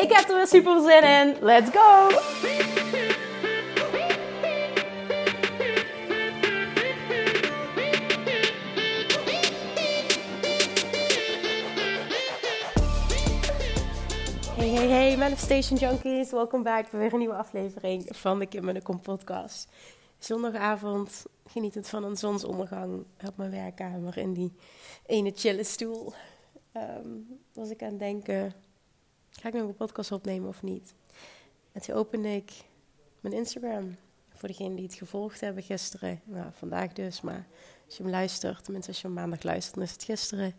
Ik heb er weer super zin in. Let's go! Hey, hey, hey, Manifestation Junkies. Welkom bij weer een nieuwe aflevering van de Kim en de Kom podcast. Zondagavond, genietend van een zonsondergang op mijn werkkamer in die ene chille stoel. Um, was ik aan het denken, ga ik nog een podcast opnemen of niet? En toen opende ik mijn Instagram. Voor degenen die het gevolgd hebben gisteren. Nou, vandaag dus, maar als je hem luistert, tenminste als je hem maandag luistert, dan is het gisteren.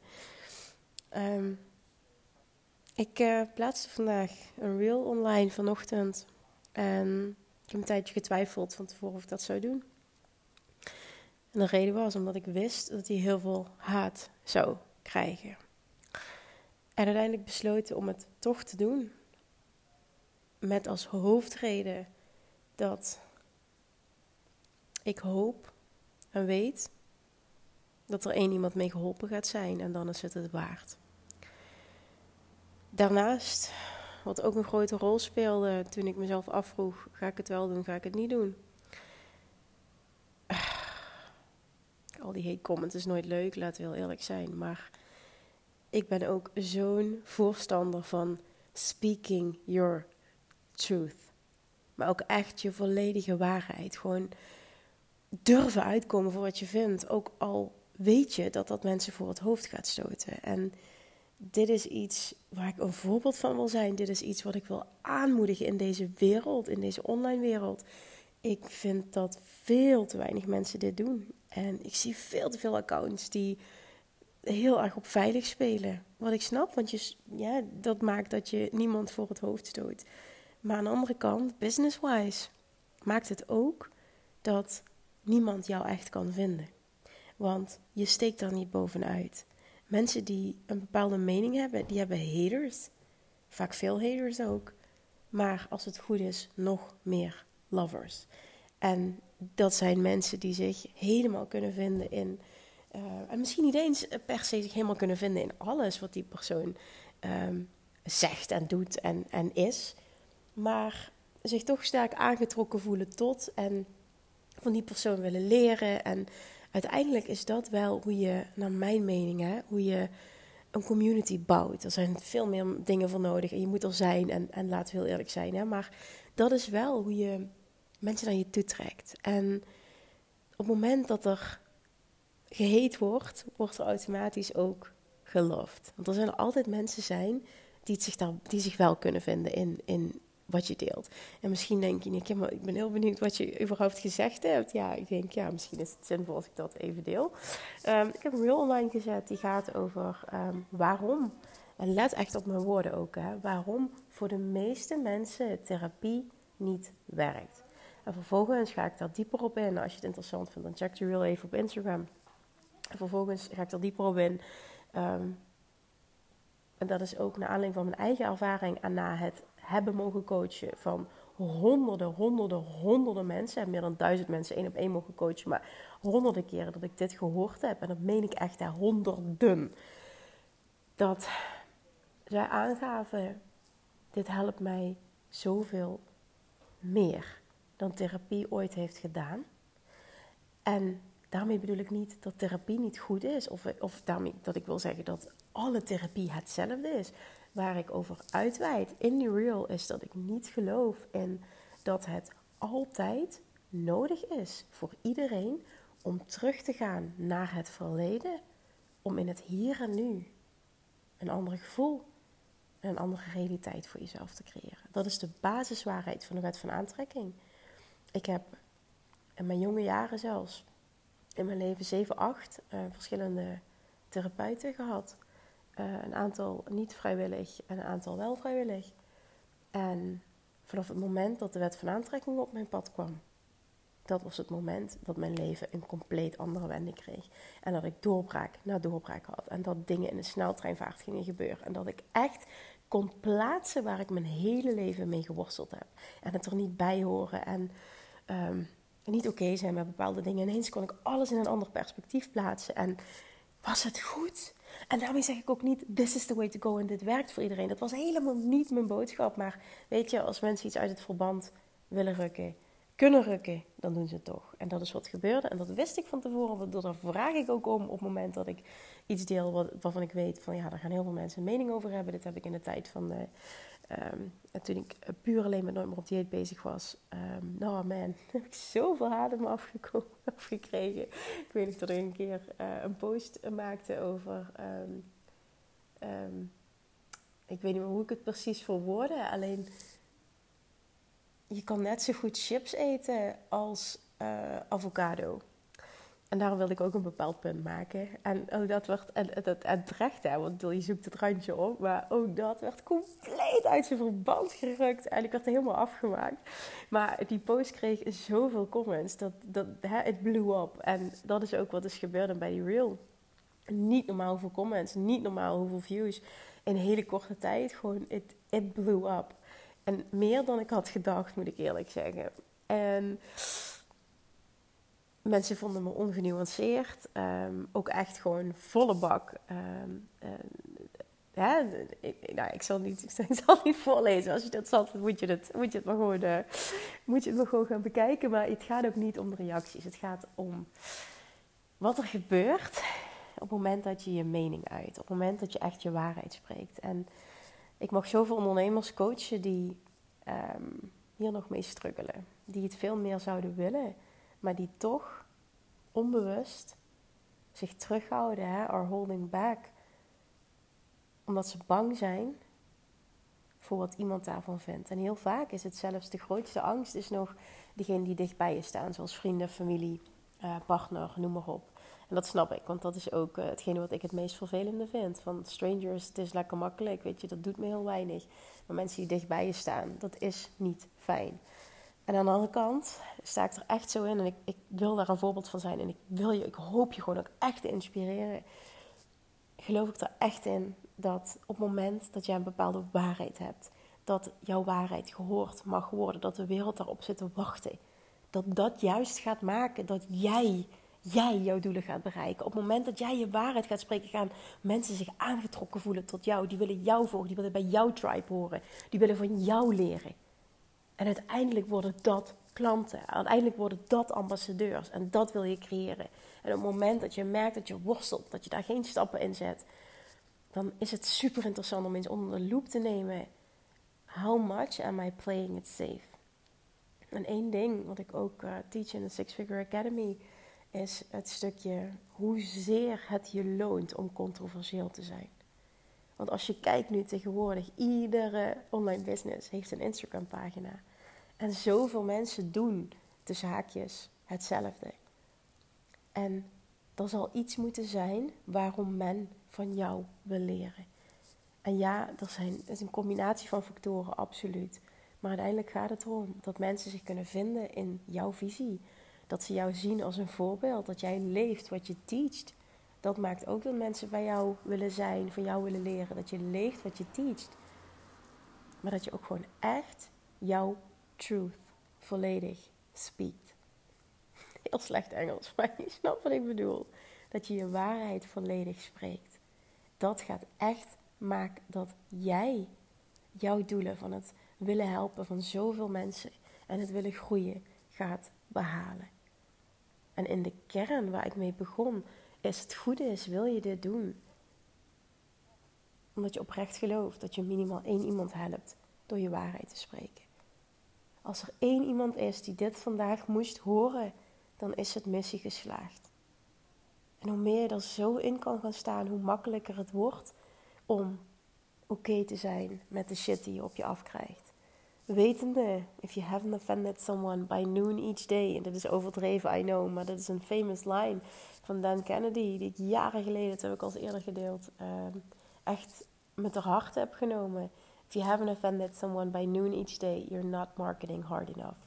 Um, ik uh, plaatste vandaag een reel online vanochtend. En ik heb een tijdje getwijfeld van tevoren of ik dat zou doen. En de reden was omdat ik wist dat hij heel veel haat zou krijgen. En uiteindelijk besloten om het toch te doen. Met als hoofdreden dat ik hoop en weet dat er één iemand mee geholpen gaat zijn en dan is het het waard. Daarnaast, wat ook een grote rol speelde toen ik mezelf afvroeg: ga ik het wel doen, ga ik het niet doen? Al die hate comments is nooit leuk, laten we heel eerlijk zijn. Maar ik ben ook zo'n voorstander van speaking your truth. Maar ook echt je volledige waarheid. Gewoon durven uitkomen voor wat je vindt. Ook al weet je dat dat mensen voor het hoofd gaat stoten. En dit is iets waar ik een voorbeeld van wil zijn. Dit is iets wat ik wil aanmoedigen in deze wereld, in deze online wereld. Ik vind dat veel te weinig mensen dit doen. En ik zie veel te veel accounts die heel erg op veilig spelen. Wat ik snap, want je, ja, dat maakt dat je niemand voor het hoofd stoot. Maar aan de andere kant, business-wise, maakt het ook dat niemand jou echt kan vinden. Want je steekt daar niet bovenuit. Mensen die een bepaalde mening hebben, die hebben haters. Vaak veel haters ook. Maar als het goed is, nog meer lovers. En dat zijn mensen die zich helemaal kunnen vinden in. Uh, en misschien niet eens per se zich helemaal kunnen vinden in alles wat die persoon um, zegt en doet en, en is. Maar zich toch sterk aangetrokken voelen tot en van die persoon willen leren en uiteindelijk is dat wel hoe je, naar mijn mening, hè, hoe je een community bouwt. Er zijn veel meer dingen voor nodig en je moet er zijn. En, en laten we heel eerlijk zijn. Hè, maar dat is wel hoe je mensen naar je toe trekt. En op het moment dat er geheet wordt, wordt er automatisch ook geloofd. Want er zullen altijd mensen zijn die, zich, die zich wel kunnen vinden in, in wat je deelt. En misschien denk je, maar ik ben heel benieuwd wat je überhaupt gezegd hebt. Ja, ik denk, ja, misschien is het zinvol als ik dat even deel. Um, ik heb een reel online gezet die gaat over um, waarom. En let echt op mijn woorden ook, hè. Waarom voor de meeste mensen therapie niet werkt. En vervolgens ga ik daar dieper op in. Als je het interessant vindt, dan check de reel even op Instagram. En vervolgens ga ik er dieper op in. Um, en dat is ook naar aanleiding van mijn eigen ervaring en na het hebben mogen coachen van honderden, honderden, honderden mensen. En meer dan duizend mensen één op één mogen coachen. Maar honderden keren dat ik dit gehoord heb. En dat meen ik echt, hè, honderden. Dat zij aangaven, dit helpt mij zoveel meer dan therapie ooit heeft gedaan. En daarmee bedoel ik niet dat therapie niet goed is. Of, of daarmee dat ik wil zeggen dat alle therapie hetzelfde is waar ik over uitweid in die reel is dat ik niet geloof in dat het altijd nodig is voor iedereen om terug te gaan naar het verleden, om in het hier en nu een ander gevoel en een andere realiteit voor jezelf te creëren. Dat is de basiswaarheid van de wet van aantrekking. Ik heb in mijn jonge jaren zelfs, in mijn leven 7, 8 uh, verschillende therapeuten gehad. Uh, een aantal niet vrijwillig en een aantal wel vrijwillig. En vanaf het moment dat de wet van aantrekking op mijn pad kwam, dat was het moment dat mijn leven een compleet andere wending kreeg. En dat ik doorbraak na doorbraak had. En dat dingen in een sneltreinvaart gingen gebeuren. En dat ik echt kon plaatsen waar ik mijn hele leven mee geworsteld heb. En het er niet bij horen. En um, niet oké zijn met bepaalde dingen. Ineens kon ik alles in een ander perspectief plaatsen. En was het goed? En daarmee zeg ik ook niet, this is the way to go en dit werkt voor iedereen. Dat was helemaal niet mijn boodschap. Maar weet je, als mensen iets uit het verband willen rukken, kunnen rukken, dan doen ze het toch. En dat is wat gebeurde. En dat wist ik van tevoren. Want daar vraag ik ook om op het moment dat ik iets deel wat, waarvan ik weet van ja, daar gaan heel veel mensen een mening over hebben. Dit heb ik in de tijd van de, um, toen ik puur alleen met nooit meer op dieet bezig was. Um, nou man, heb ik zoveel haat me afgekregen. Ik weet niet dat ik een keer uh, een post maakte over. Um, ik weet niet meer hoe ik het precies verwoordde. Alleen je kan net zo goed chips eten als uh, avocado. En daarom wilde ik ook een bepaald punt maken. En ook dat werd, en, het en terecht hè, want je zoekt het randje op. Maar ook dat werd compleet uit zijn verband gerukt. En ik werd helemaal afgemaakt. Maar die post kreeg zoveel comments, dat, dat hè, het blew up. En dat is ook wat is gebeurd bij die reel. Niet normaal hoeveel comments, niet normaal hoeveel views. In hele korte tijd, gewoon, it, it blew up. En meer dan ik had gedacht, moet ik eerlijk zeggen. En mensen vonden me ongenuanceerd. Um, ook echt gewoon volle bak. Um, uh, ik, nou, ik, zal niet, ik zal niet voorlezen. Als je dat zat, moet je het, moet je het maar gewoon, uh, moet je het maar gaan bekijken. Maar het gaat ook niet om de reacties. Het gaat om wat er gebeurt op het moment dat je je mening uit. Op het moment dat je echt je waarheid spreekt. En ik mag zoveel ondernemers coachen die um, hier nog mee struggelen. Die het veel meer zouden willen, maar die toch onbewust zich terughouden, hè, or holding back. Omdat ze bang zijn voor wat iemand daarvan vindt. En heel vaak is het zelfs de grootste angst is nog diegene die dichtbij je staan, zoals vrienden, familie, uh, partner, noem maar op. En dat snap ik, want dat is ook uh, hetgene wat ik het meest vervelende vind. Van strangers, het is lekker makkelijk, weet je, dat doet me heel weinig. Maar mensen die dichtbij je staan, dat is niet fijn. En aan de andere kant sta ik er echt zo in en ik, ik wil daar een voorbeeld van zijn. En ik wil je, ik hoop je gewoon ook echt te inspireren. Geloof ik er echt in dat op het moment dat jij een bepaalde waarheid hebt, dat jouw waarheid gehoord mag worden, dat de wereld daarop zit te wachten. Dat dat juist gaat maken dat jij jij jouw doelen gaat bereiken. Op het moment dat jij je waarheid gaat spreken, gaan mensen zich aangetrokken voelen tot jou. Die willen jou volgen, die willen bij jouw tribe horen. Die willen van jou leren. En uiteindelijk worden dat klanten. Uiteindelijk worden dat ambassadeurs. En dat wil je creëren. En op het moment dat je merkt dat je worstelt, dat je daar geen stappen in zet, dan is het super interessant om eens onder de loep te nemen. How much am I playing it safe? En één ding wat ik ook uh, teach in de Six Figure Academy is het stukje hoezeer het je loont om controversieel te zijn. Want als je kijkt nu tegenwoordig, iedere online business heeft een Instagram pagina. En zoveel mensen doen de zaakjes hetzelfde. En er zal iets moeten zijn waarom men van jou wil leren. En ja, er zijn, het is een combinatie van factoren, absoluut. Maar uiteindelijk gaat het erom dat mensen zich kunnen vinden in jouw visie. Dat ze jou zien als een voorbeeld. Dat jij leeft wat je teacht. Dat maakt ook dat mensen bij jou willen zijn, van jou willen leren. Dat je leeft wat je teacht. Maar dat je ook gewoon echt jouw truth volledig speakt. Heel slecht Engels, maar je snapt wat ik bedoel. Dat je je waarheid volledig spreekt. Dat gaat echt maken dat jij jouw doelen van het willen helpen van zoveel mensen en het willen groeien gaat behalen. En in de kern waar ik mee begon, is het goede is, wil je dit doen? Omdat je oprecht gelooft dat je minimaal één iemand helpt door je waarheid te spreken. Als er één iemand is die dit vandaag moest horen, dan is het missie geslaagd. En hoe meer je er zo in kan gaan staan, hoe makkelijker het wordt om oké te zijn met de shit die je op je afkrijgt. Wetende, if you haven't offended someone by noon each day. En dat is overdreven, I know, maar dat is een famous line van Dan Kennedy, die ik jaren geleden, dat heb ik al eerder gedeeld, ehm, echt met haar hart heb genomen. If you haven't offended someone by noon each day, you're not marketing hard enough.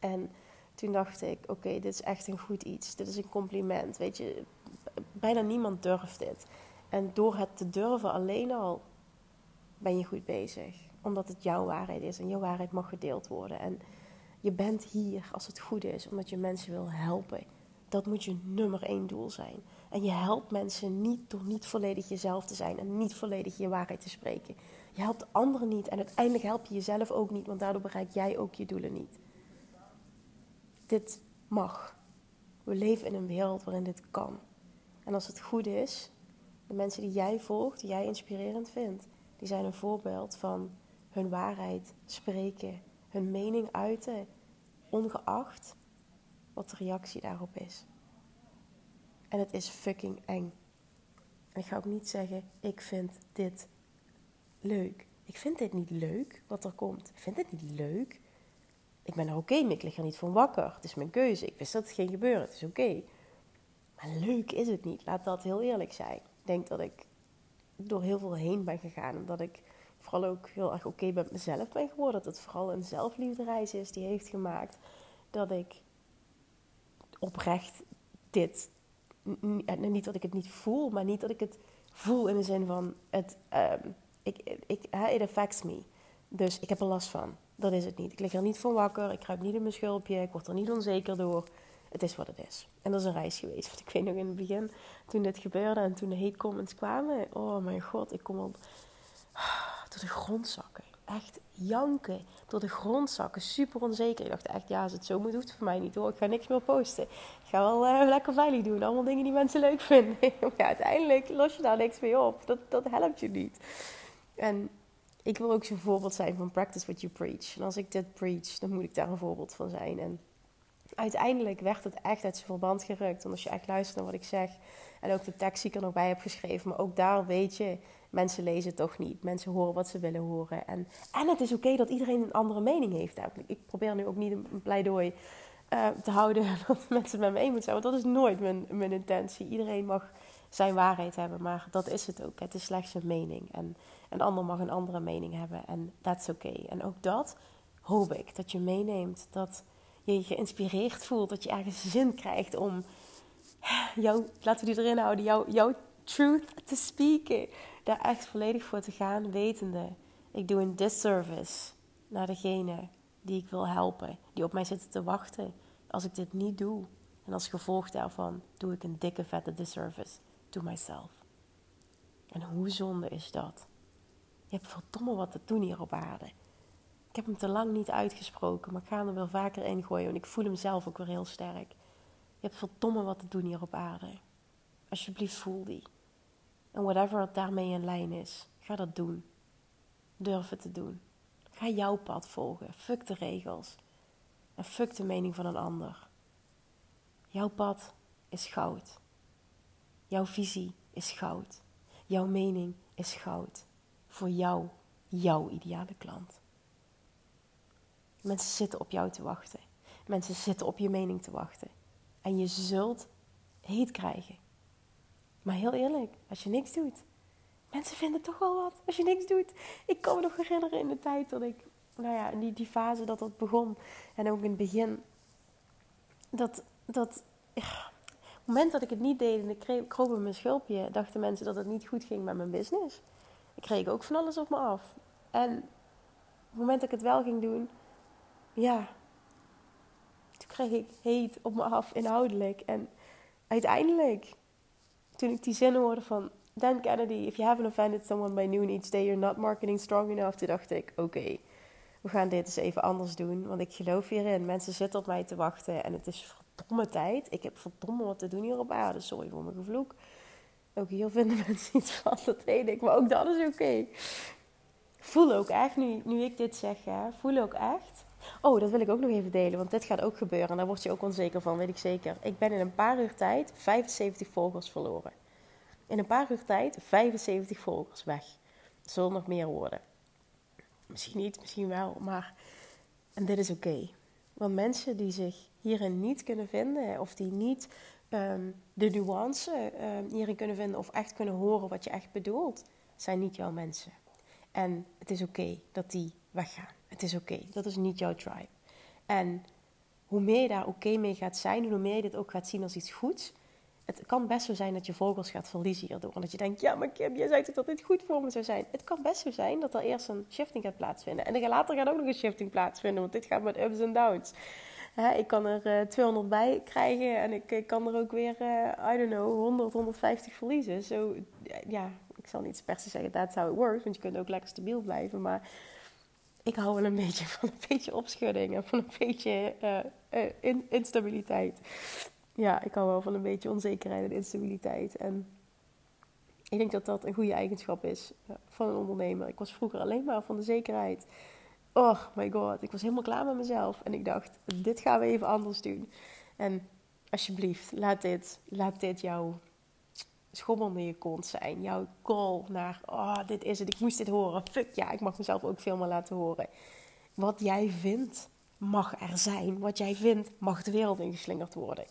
En toen dacht ik, oké, dit is echt een goed iets. Dit is een compliment. Weet je, bijna niemand durft dit. En door het te durven alleen al ben je goed bezig. Omdat het jouw waarheid is en jouw waarheid mag gedeeld worden. En je bent hier als het goed is, omdat je mensen wil helpen. Dat moet je nummer één doel zijn. En je helpt mensen niet door niet volledig jezelf te zijn en niet volledig je waarheid te spreken. Je helpt anderen niet en uiteindelijk help je jezelf ook niet, want daardoor bereik jij ook je doelen niet. Dit mag. We leven in een wereld waarin dit kan. En als het goed is, de mensen die jij volgt, die jij inspirerend vindt, die zijn een voorbeeld van hun waarheid spreken, hun mening uiten, ongeacht wat de reactie daarop is. En het is fucking eng. En ik ga ook niet zeggen, ik vind dit leuk. Ik vind dit niet leuk, wat er komt. Ik vind dit niet leuk. Ik ben er oké mee, ik lig er niet van wakker. Het is mijn keuze. Ik wist dat het ging gebeuren, het is oké. Maar leuk is het niet, laat dat heel eerlijk zijn. Ik denk dat ik door heel veel heen ben gegaan. Omdat ik vooral ook heel erg oké met mezelf ben geworden. Dat het vooral een zelfliefdereis is die heeft gemaakt dat ik oprecht dit. En niet dat ik het niet voel, maar niet dat ik het voel in de zin van het. Um, ik, ik, it affects me. Dus ik heb er last van. Dat is het niet. Ik lig er niet van wakker. Ik kruip niet in mijn schulpje. Ik word er niet onzeker door. Het is wat het is. En dat is een reis geweest. Want ik weet nog in het begin, toen dit gebeurde en toen de hate comments kwamen. Oh mijn god, ik kom op door de grond zakken. Echt janken door de grond zakken. Super onzeker. Ik dacht echt, ja, als het zo moet, hoeft het voor mij niet hoor. Ik ga niks meer posten. Ik ga wel uh, lekker veilig doen. Allemaal dingen die mensen leuk vinden. maar uiteindelijk los je daar niks mee op. Dat, dat helpt je niet. En ik wil ook zo'n voorbeeld zijn van practice what you preach. En als ik dit preach, dan moet ik daar een voorbeeld van zijn. En uiteindelijk werd het echt uit zijn verband gerukt. Want als je echt luistert naar wat ik zeg. En ook de tekst die ik er nog bij heb geschreven. Maar ook daar weet je, mensen lezen toch niet. Mensen horen wat ze willen horen. En, en het is oké dat iedereen een andere mening heeft. Ik probeer nu ook niet een pleidooi uh, te houden dat mensen met me eens moeten zijn. Want dat is nooit mijn, mijn intentie. Iedereen mag zijn waarheid hebben. Maar dat is het ook. Het is slechts een mening. En een ander mag een andere mening hebben. En dat is oké. En ook dat hoop ik. Dat je meeneemt. Dat je je geïnspireerd voelt. Dat je ergens zin krijgt om jou, laten we die erin houden, jouw, jouw truth te spreken. Daar echt volledig voor te gaan, wetende. Ik doe een disservice naar degene die ik wil helpen. Die op mij zitten te wachten. Als ik dit niet doe. En als gevolg daarvan doe ik een dikke vette disservice to myself. En hoe zonde is dat? Je hebt verdomme wat te doen hier op aarde. Ik heb hem te lang niet uitgesproken, maar ik ga er wel vaker in gooien. En ik voel hem zelf ook weer heel sterk. Je hebt verdomme wat te doen hier op aarde. Alsjeblieft voel die. En whatever daarmee in lijn is, ga dat doen. Durf het te doen. Ga jouw pad volgen. Fuck de regels. En fuck de mening van een ander. Jouw pad is goud. Jouw visie is goud. Jouw mening is goud. Voor jou, jouw ideale klant. Mensen zitten op jou te wachten. Mensen zitten op je mening te wachten. En je zult heet krijgen. Maar heel eerlijk, als je niks doet. Mensen vinden toch wel wat als je niks doet. Ik kan me nog herinneren in de tijd dat ik, nou ja, in die, die fase dat dat begon. En ook in het begin. Dat, dat, ja, het moment dat ik het niet deed en ik kroop in mijn schulpje, dachten mensen dat het niet goed ging met mijn business. Ik kreeg ook van alles op me af. En op het moment dat ik het wel ging doen, ja, toen kreeg ik heet op me af inhoudelijk. En uiteindelijk, toen ik die zin hoorde van Dan Kennedy, if you haven't offended someone by noon each day, you're not marketing strong enough. Toen dacht ik, oké, we gaan dit eens even anders doen. Want ik geloof hierin. Mensen zitten op mij te wachten en het is verdomme tijd. Ik heb verdomme wat te doen hier op aarde. Sorry voor mijn gevloek. Ook hier vinden mensen iets van, dat weet ik. Maar ook dat is oké. Voel ook echt, nu, nu ik dit zeg, hè, voel ook echt Oh, dat wil ik ook nog even delen, want dit gaat ook gebeuren. En daar word je ook onzeker van, weet ik zeker. Ik ben in een paar uur tijd 75 volgers verloren. In een paar uur tijd 75 volgers weg. Er zullen nog meer worden. Misschien niet, misschien wel, maar. En dit is oké. Want mensen die zich hierin niet kunnen vinden, of die niet ehm, de nuance um, hierin kunnen vinden, of echt kunnen horen wat je echt bedoelt, zijn niet jouw mensen. En het is oké dat die weggaan. Het is oké. Dat is niet jouw tribe. En hoe meer je daar oké mee gaat zijn, hoe meer je dit ook gaat zien als iets goeds. Het kan best zo zijn dat je vogels gaat verliezen hierdoor. En dat je denkt, ja maar Kim, jij zei dat dit goed voor me zou zijn. Het kan best zo zijn dat er eerst een shifting gaat plaatsvinden. En later gaat ook nog een shifting plaatsvinden, want dit gaat met ups en downs. ik kan er uh, eh, 200 bij krijgen en ik, kan er ook weer, uh, I don't know, 100, 150 verliezen. Zo, ja, ik zal niet per se zeggen, that's how it works, want je kunt ook lekker stabiel blijven. Maar ik hou wel een beetje van een beetje opschudding en van een beetje uh, instabiliteit. Ja, ik hou wel van een beetje onzekerheid en instabiliteit. En ik denk dat dat een goede eigenschap is van een ondernemer. Ik was vroeger alleen maar van de zekerheid. Oh my god, ik was helemaal klaar met mezelf. En ik dacht, dit gaan we even anders doen. En alsjeblieft, laat dit, laat dit jouw schommel in je kont zijn. Jouw call naar, oh, dit is het, ik moest dit horen. Fuck ja, ik mag mezelf ook veel meer laten horen. Wat jij vindt, mag er zijn. Wat jij vindt, mag de wereld ingeslingerd worden.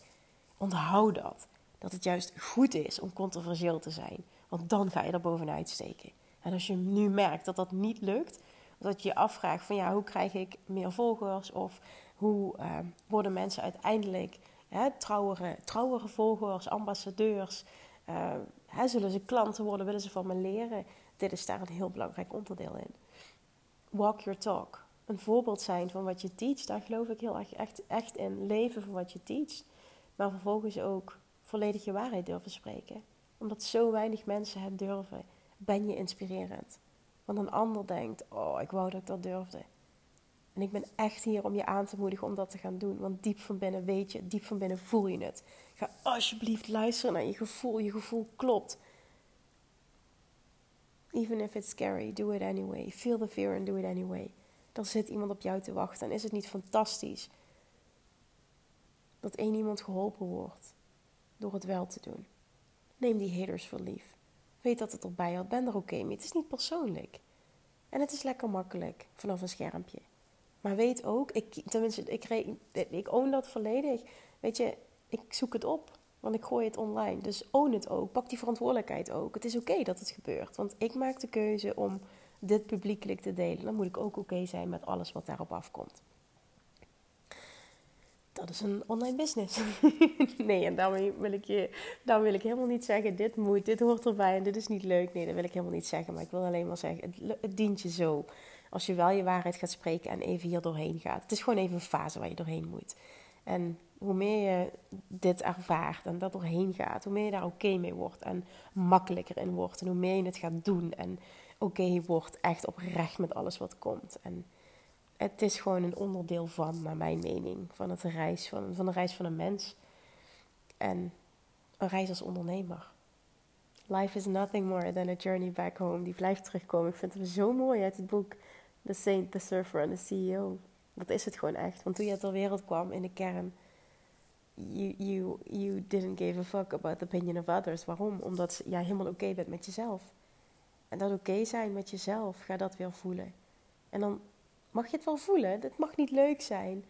Onthoud dat. Dat het juist goed is om controversieel te zijn. Want dan ga je er bovenuit steken. En als je nu merkt dat dat niet lukt, dat je je afvraagt van ja, hoe krijg ik meer volgers? Of hoe uh, worden mensen uiteindelijk hè, trouwere, trouwere volgers, ambassadeurs? Uh, zullen ze klanten worden? Willen ze van me leren? Dit is daar een heel belangrijk onderdeel in. Walk your talk. Een voorbeeld zijn van wat je teacht. Daar geloof ik heel erg echt, echt in. Leven van wat je teacht. Maar vervolgens ook volledig je waarheid durven spreken. Omdat zo weinig mensen het durven, ben je inspirerend. Want een ander denkt, oh, ik wou dat ik dat durfde. En ik ben echt hier om je aan te moedigen om dat te gaan doen. Want diep van binnen weet je, diep van binnen voel je het. Ga alsjeblieft luisteren naar je gevoel. Je gevoel klopt. Even if it's scary, do it anyway. Feel the fear and do it anyway. Er zit iemand op jou te wachten. En is het niet fantastisch dat één iemand geholpen wordt door het wel te doen? Neem die haters voor lief. Weet dat het erbij hoort. Ben er oké mee. Het is niet persoonlijk. En het is lekker makkelijk vanaf een schermpje. Maar weet ook, ik, tenminste, ik, ik own dat volledig. Weet je, ik zoek het op, want ik gooi het online. Dus own het ook. Pak die verantwoordelijkheid ook. Het is oké dat het gebeurt. Want ik maak de keuze om dit publiekelijk te delen. Dan moet ik ook oké zijn met alles wat daarop afkomt. Dat is een online business. nee, en daarmee wil ik je, wil ik helemaal niet zeggen: dit moet, dit hoort erbij en dit is niet leuk. Nee, dat wil ik helemaal niet zeggen. Maar ik wil alleen maar zeggen: het, het dient je zo. Als je wel je waarheid gaat spreken en even hier doorheen gaat. Het is gewoon even een fase waar je doorheen moet. En hoe meer je dit ervaart en dat doorheen gaat, hoe meer je daar oké mee wordt en makkelijker in wordt. En hoe meer je het gaat doen en oké wordt echt oprecht met alles wat komt. En het is gewoon een onderdeel van, naar mijn mening, van, het reis, van, van de reis van een mens. En een reis als ondernemer. Life is nothing more than a journey back home. Die blijft terugkomen. Ik vind het zo mooi uit het boek The Saint, The Surfer en The CEO. Dat is het gewoon echt. Want toen je ter wereld kwam in de kern, you, you, you didn't give a fuck about the opinion of others. Waarom? Omdat jij helemaal oké bent met jezelf. En dat oké zijn met jezelf, ga dat weer voelen. En dan mag je het wel voelen. Het mag niet leuk zijn.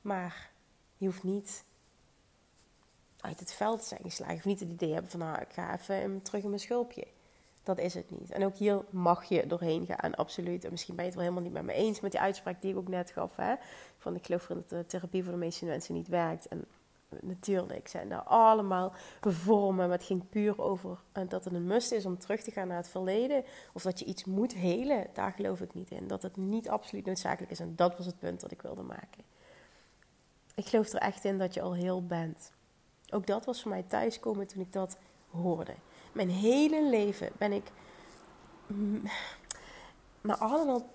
Maar je hoeft niet uit het veld te zijn geslagen. Je hoeft niet het idee hebben van, nou, ik ga even terug in mijn schulpje. Dat is het niet. En ook hier mag je doorheen gaan, absoluut. En misschien ben je het wel helemaal niet met me eens met die uitspraak die ik ook net gaf. Hè? Van ik geloof dat de therapie voor de meeste mensen niet werkt. En natuurlijk zijn daar allemaal vormen. Maar het ging puur over dat het een must is om terug te gaan naar het verleden. Of dat je iets moet helen. Daar geloof ik niet in. Dat het niet absoluut noodzakelijk is. En dat was het punt dat ik wilde maken. Ik geloof er echt in dat je al heel bent. Ook dat was voor mij thuiskomen toen ik dat hoorde. Mijn hele leven ben ik naar allemaal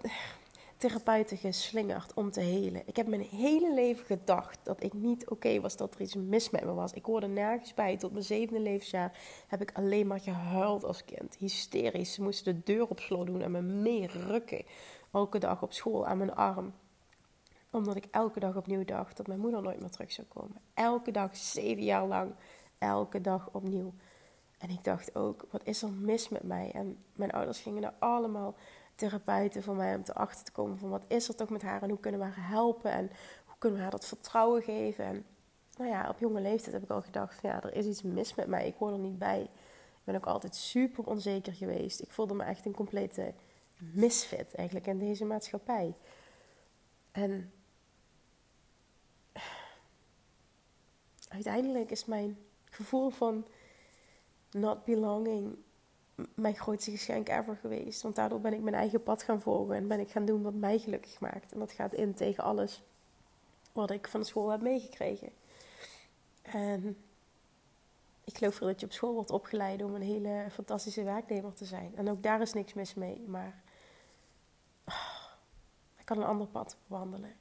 therapeuten geslingerd om te helen. Ik heb mijn hele leven gedacht dat ik niet oké was, dat er iets mis met me was. Ik hoorde nergens bij. Tot mijn zevende levensjaar heb ik alleen maar gehuild als kind. Hysterisch. Ze moesten de deur op slot doen en me mee rukken. Elke dag op school aan mijn arm omdat ik elke dag opnieuw dacht dat mijn moeder nooit meer terug zou komen. Elke dag, zeven jaar lang, elke dag opnieuw. En ik dacht ook, wat is er mis met mij? En mijn ouders gingen er allemaal therapeuten voor mij om te achter te komen van wat is er toch met haar en hoe kunnen we haar helpen en hoe kunnen we haar dat vertrouwen geven. En nou ja, op jonge leeftijd heb ik al gedacht ja, er is iets mis met mij, ik hoor er niet bij. Ik ben ook altijd super onzeker geweest. Ik voelde me echt een complete misfit eigenlijk in deze maatschappij. En uiteindelijk is mijn gevoel van not belonging mijn grootste geschenk ever geweest. Want daardoor ben ik mijn eigen pad gaan volgen en ben ik gaan doen wat mij gelukkig maakt. En dat gaat in tegen alles wat ik van school heb meegekregen. En ik geloof dat je op school wordt opgeleid om een hele fantastische werknemer te zijn. En ook daar is niks mis mee. Maar oh, ik kan een ander pad wandelen.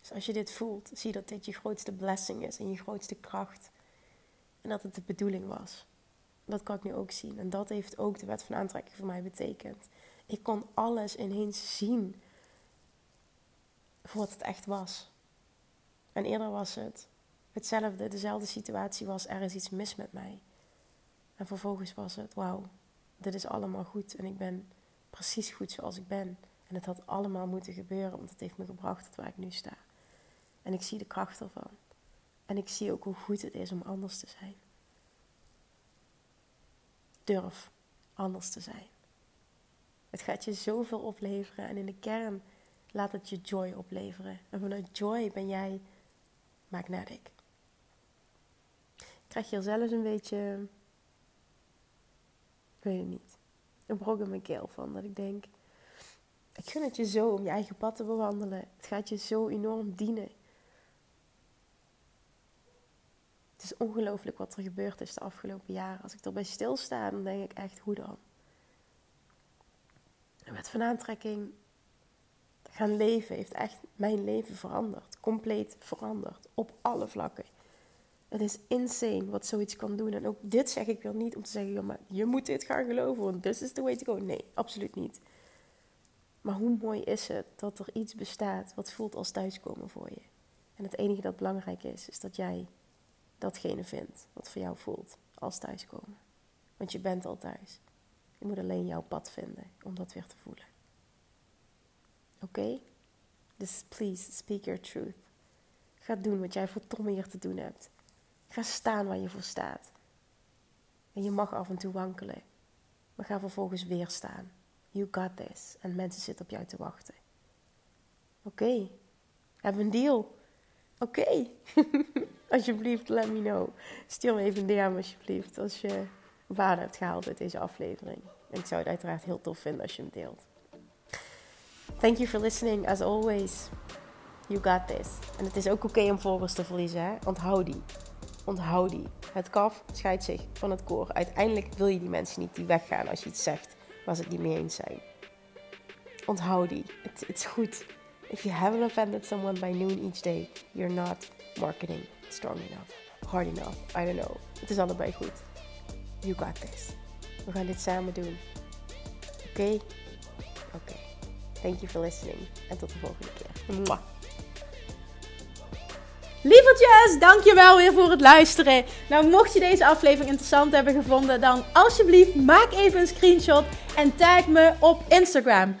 Dus als je dit voelt, zie dat dit je grootste blessing is en je grootste kracht. En dat het de bedoeling was. Dat kan ik nu ook zien. En dat heeft ook de wet van aantrekking voor mij betekend. Ik kon alles ineens zien voor wat het echt was. En eerder was het hetzelfde, dezelfde situatie was, er is iets mis met mij. En vervolgens was het, wauw, dit is allemaal goed en ik ben precies goed zoals ik ben. En het had allemaal moeten gebeuren, want het heeft me gebracht tot waar ik nu sta. En ik zie de kracht ervan. En ik zie ook hoe goed het is om anders te zijn. Durf anders te zijn. Het gaat je zoveel opleveren en in de kern laat het je joy opleveren. En vanuit joy ben jij magnetic. Krijg je er zelfs een beetje, ik weet het niet, een brok in mijn keel van. Dat ik denk, ik gun het je zo om je eigen pad te bewandelen. Het gaat je zo enorm dienen. Het is ongelooflijk wat er gebeurd is de afgelopen jaren. Als ik erbij stilsta, dan denk ik echt, hoe dan? Met van aantrekking gaan leven heeft echt mijn leven veranderd. Compleet veranderd. Op alle vlakken. Het is insane wat zoiets kan doen. En ook dit zeg ik weer niet om te zeggen, maar je moet dit gaan geloven, want this is the way to go. Nee, absoluut niet. Maar hoe mooi is het dat er iets bestaat wat voelt als thuiskomen voor je. En het enige dat belangrijk is, is dat jij datgene vindt wat voor jou voelt als thuiskomen. Want je bent al thuis. Je moet alleen jouw pad vinden om dat weer te voelen. Oké? Dus please, speak your truth. Ga doen wat jij voor Tom hier te doen hebt. Ga staan waar je voor staat. En je mag af en toe wankelen. Maar ga vervolgens weer staan. You got this. En mensen zitten op jou te wachten. Oké. Okay. Hebben een deal? Oké. alsjeblieft, let me know. Stuur me even een DM alsjeblieft. Als je waarde hebt gehaald uit deze aflevering. En ik zou het uiteraard heel tof vinden als je hem deelt. Thank you for listening, as always. You got this. En het is ook oké om volgers te verliezen, hè? Onthoud die. Onthoud die. Het kaf scheidt zich van het koor. Uiteindelijk wil je die mensen niet die weggaan als je iets zegt waar ze het niet mee eens zijn. Onthoud die. Het is goed. If you haven't offended someone by noon each day, you're not marketing strong enough, hard enough. I don't know. Het is allebei goed. You got this. We gaan dit samen doen. Oké? Oké. Thank you for listening. En tot de volgende keer. Mwah. Lievertjes, dankjewel weer voor het luisteren. Nou, mocht je deze aflevering interessant hebben gevonden, dan alsjeblieft maak even een screenshot en tag me op Instagram.